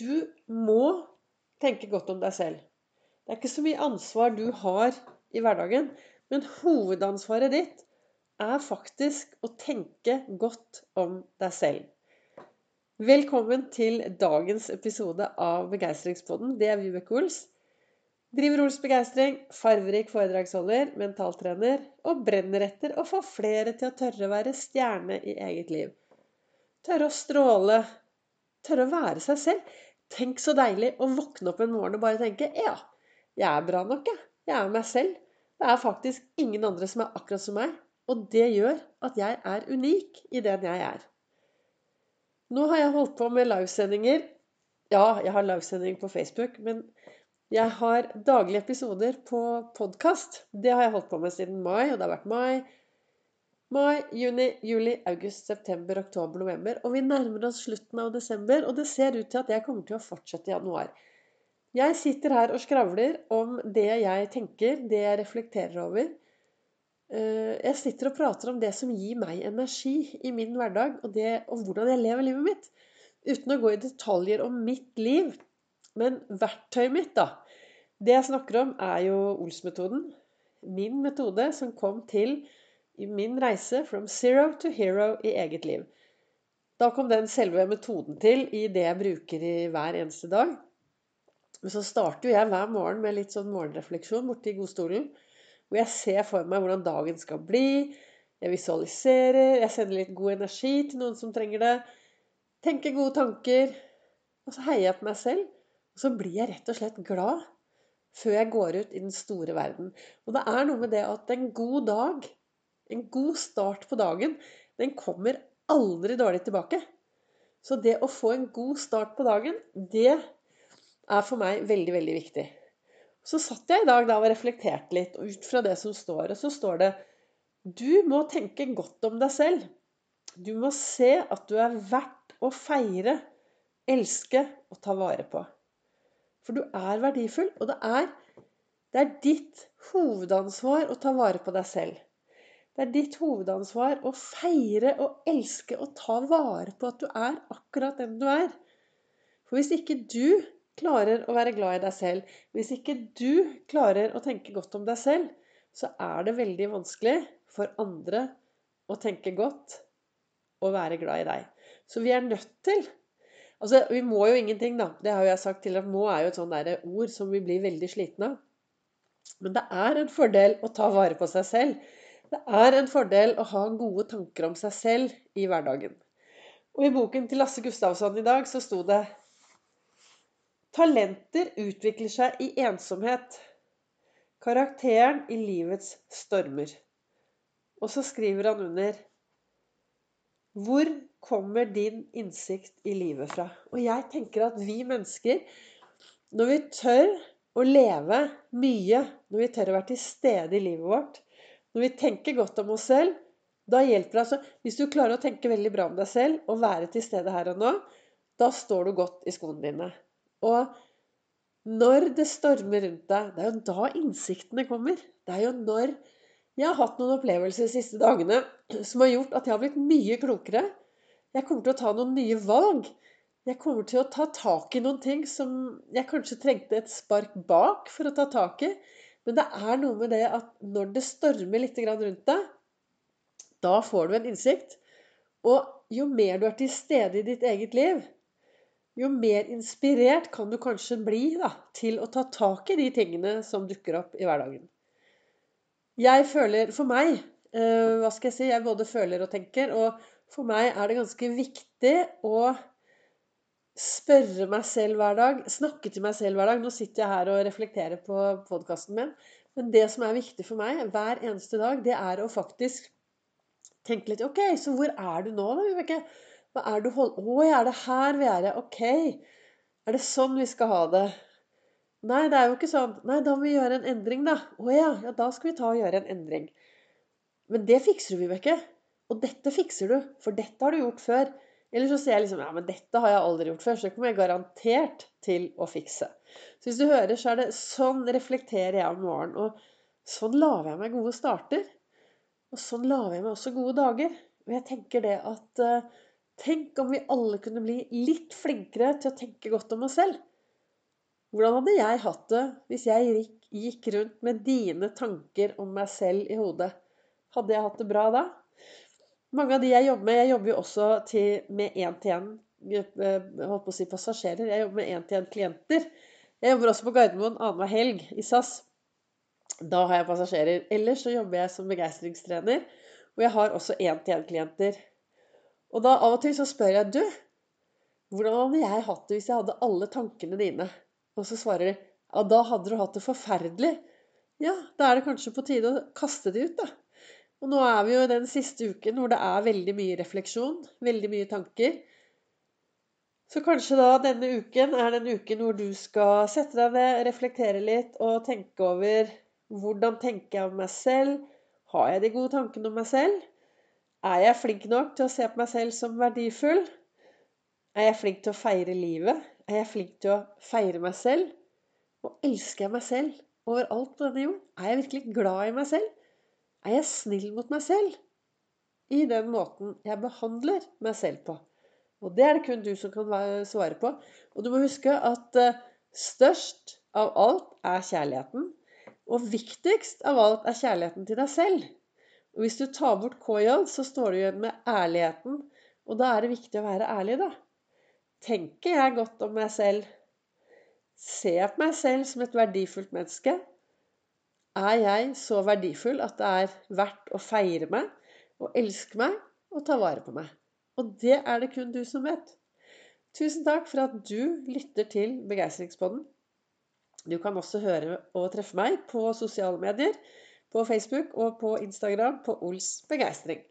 du må tenke godt om deg selv. Det er ikke så mye ansvar du har i hverdagen, men hovedansvaret ditt er faktisk å tenke godt om deg selv. Velkommen til dagens episode av Begeistringspodden. Det er Vibeke Ols. Driver Ols Begeistring, farverik foredragsholder, mentaltrener og brenner etter å få flere til å tørre å være stjerne i eget liv. Tørre å stråle. Tørre å være seg selv. Tenk så deilig å våkne opp en morgen og bare tenke Ja, jeg er bra nok, jeg. Jeg er meg selv. Det er faktisk ingen andre som er akkurat som meg. Og det gjør at jeg er unik i den jeg er. Nå har jeg holdt på med livesendinger. Ja, jeg har livesending på Facebook, men jeg har daglige episoder på podkast. Det har jeg holdt på med siden mai, og det har vært mai, Mai, juni, juli, august, september, oktober, november. Og vi nærmer oss slutten av desember, og det ser ut til at jeg kommer til å fortsette i januar. Jeg sitter her og skravler om det jeg tenker, det jeg reflekterer over. Eh, jeg sitter og prater om det som gir meg energi i min hverdag, og, det, og hvordan jeg lever livet mitt. Uten å gå i detaljer om mitt liv. Men verktøyet mitt, da. Det jeg snakker om, er jo Ols-metoden. Min metode som kom til i min reise from zero to hero i eget liv. Da kom den selve metoden til i det jeg bruker i hver eneste dag. Men så starter jeg hver morgen med litt sånn morgenrefleksjon borti godstolen. Hvor jeg ser for meg hvordan dagen skal bli. Jeg visualiserer, jeg sender litt god energi til noen som trenger det. Tenker gode tanker. Og så heier jeg på meg selv. Og så blir jeg rett og slett glad før jeg går ut i den store verden. Og det er noe med det at en god dag en god start på dagen, den kommer aldri dårlig tilbake. Så det å få en god start på dagen, det er for meg veldig, veldig viktig. Så satt jeg i dag da og reflekterte litt ut fra det som står. Og så står det Du må tenke godt om deg selv. Du må se at du er verdt å feire, elske og ta vare på. For du er verdifull, og det er, det er ditt hovedansvar å ta vare på deg selv. Det er ditt hovedansvar å feire og elske og ta vare på at du er akkurat den du er. For hvis ikke du klarer å være glad i deg selv, hvis ikke du klarer å tenke godt om deg selv, så er det veldig vanskelig for andre å tenke godt og være glad i deg. Så vi er nødt til Altså, vi må jo ingenting, da. Det har jo jeg sagt til at må er jo et sånt ord som vi blir veldig slitne av. Men det er en fordel å ta vare på seg selv. Det er en fordel å ha gode tanker om seg selv i hverdagen. Og i boken til Lasse Gustavsson i dag så sto det Talenter utvikler seg i ensomhet. Karakteren i livets stormer. Og så skriver han under Hvor kommer din innsikt i livet fra? Og jeg tenker at vi mennesker, når vi tør å leve mye, når vi tør å være til stede i livet vårt, når vi tenker godt om oss selv, da hjelper det altså Hvis du klarer å tenke veldig bra om deg selv og være til stede her og nå, da står du godt i skoene dine. Og når det stormer rundt deg, det er jo da innsiktene kommer. Det er jo når Jeg har hatt noen opplevelser de siste dagene som har gjort at jeg har blitt mye klokere. Jeg kommer til å ta noen nye valg. Jeg kommer til å ta tak i noen ting som jeg kanskje trengte et spark bak for å ta tak i. Men det er noe med det at når det stormer litt rundt deg, da får du en innsikt. Og jo mer du er til stede i ditt eget liv, jo mer inspirert kan du kanskje bli da, til å ta tak i de tingene som dukker opp i hverdagen. Jeg føler For meg, eh, hva skal jeg si, jeg både føler og tenker. Og for meg er det ganske viktig å spørre meg selv hver dag, snakke til meg selv hver dag. Nå sitter jeg her og reflekterer på podkasten min. Men det som er viktig for meg hver eneste dag, det er å faktisk tenke litt OK, så hvor er du nå, da, Vibeke? Hva er du hold... Å er det her vi er? OK. Er det sånn vi skal ha det? Nei, det er jo ikke sånn. Nei, da må vi gjøre en endring, da. Å ja, ja, da skal vi ta og gjøre en endring. Men det fikser du, Vibeke. Og dette fikser du, for dette har du gjort før. Eller så sier jeg liksom ja, men dette har jeg aldri gjort før, så det kommer jeg garantert til å fikse. Så hvis du hører, så er det sånn reflekterer jeg om morgenen. Og sånn lager jeg meg gode starter. Og sånn lager jeg meg også gode dager. Og jeg tenker det at uh, Tenk om vi alle kunne bli litt flinkere til å tenke godt om oss selv. Hvordan hadde jeg hatt det hvis jeg gikk rundt med dine tanker om meg selv i hodet? Hadde jeg hatt det bra da? Mange av de jeg jobber med Jeg jobber jo også til, med én-til-én si passasjerer. Jeg jobber med én-til-én-klienter. Jeg jobber også på Gardermoen annenhver helg i SAS. Da har jeg passasjerer. Ellers så jobber jeg som begeistringstrener. Og jeg har også én-til-én-klienter. Og da av og til så spør jeg du, hvordan hadde jeg hatt det hvis jeg hadde alle tankene dine? Og så svarer de ja, da hadde du hatt det forferdelig. Ja, da er det kanskje på tide å kaste de ut, da. Og nå er vi jo i den siste uken hvor det er veldig mye refleksjon, veldig mye tanker. Så kanskje da denne uken er den uken hvor du skal sette deg ned, reflektere litt og tenke over hvordan tenker jeg om meg selv? Har jeg de gode tankene om meg selv? Er jeg flink nok til å se på meg selv som verdifull? Er jeg flink til å feire livet? Er jeg flink til å feire meg selv? Og elsker jeg meg selv overalt på denne jord? Er jeg virkelig glad i meg selv? Er jeg snill mot meg selv? I den måten jeg behandler meg selv på. Og det er det kun du som kan svare på. Og du må huske at eh, størst av alt er kjærligheten. Og viktigst av alt er kjærligheten til deg selv. Og hvis du tar bort KJ, så står du igjen med ærligheten. Og da er det viktig å være ærlig, da. Tenker jeg godt om meg selv? Ser jeg på meg selv som et verdifullt menneske? Er jeg så verdifull at det er verdt å feire meg og elske meg og ta vare på meg? Og det er det kun du som vet. Tusen takk for at du lytter til Begeistringspodden. Du kan også høre og treffe meg på sosiale medier på Facebook og på Instagram på Ols begeistring.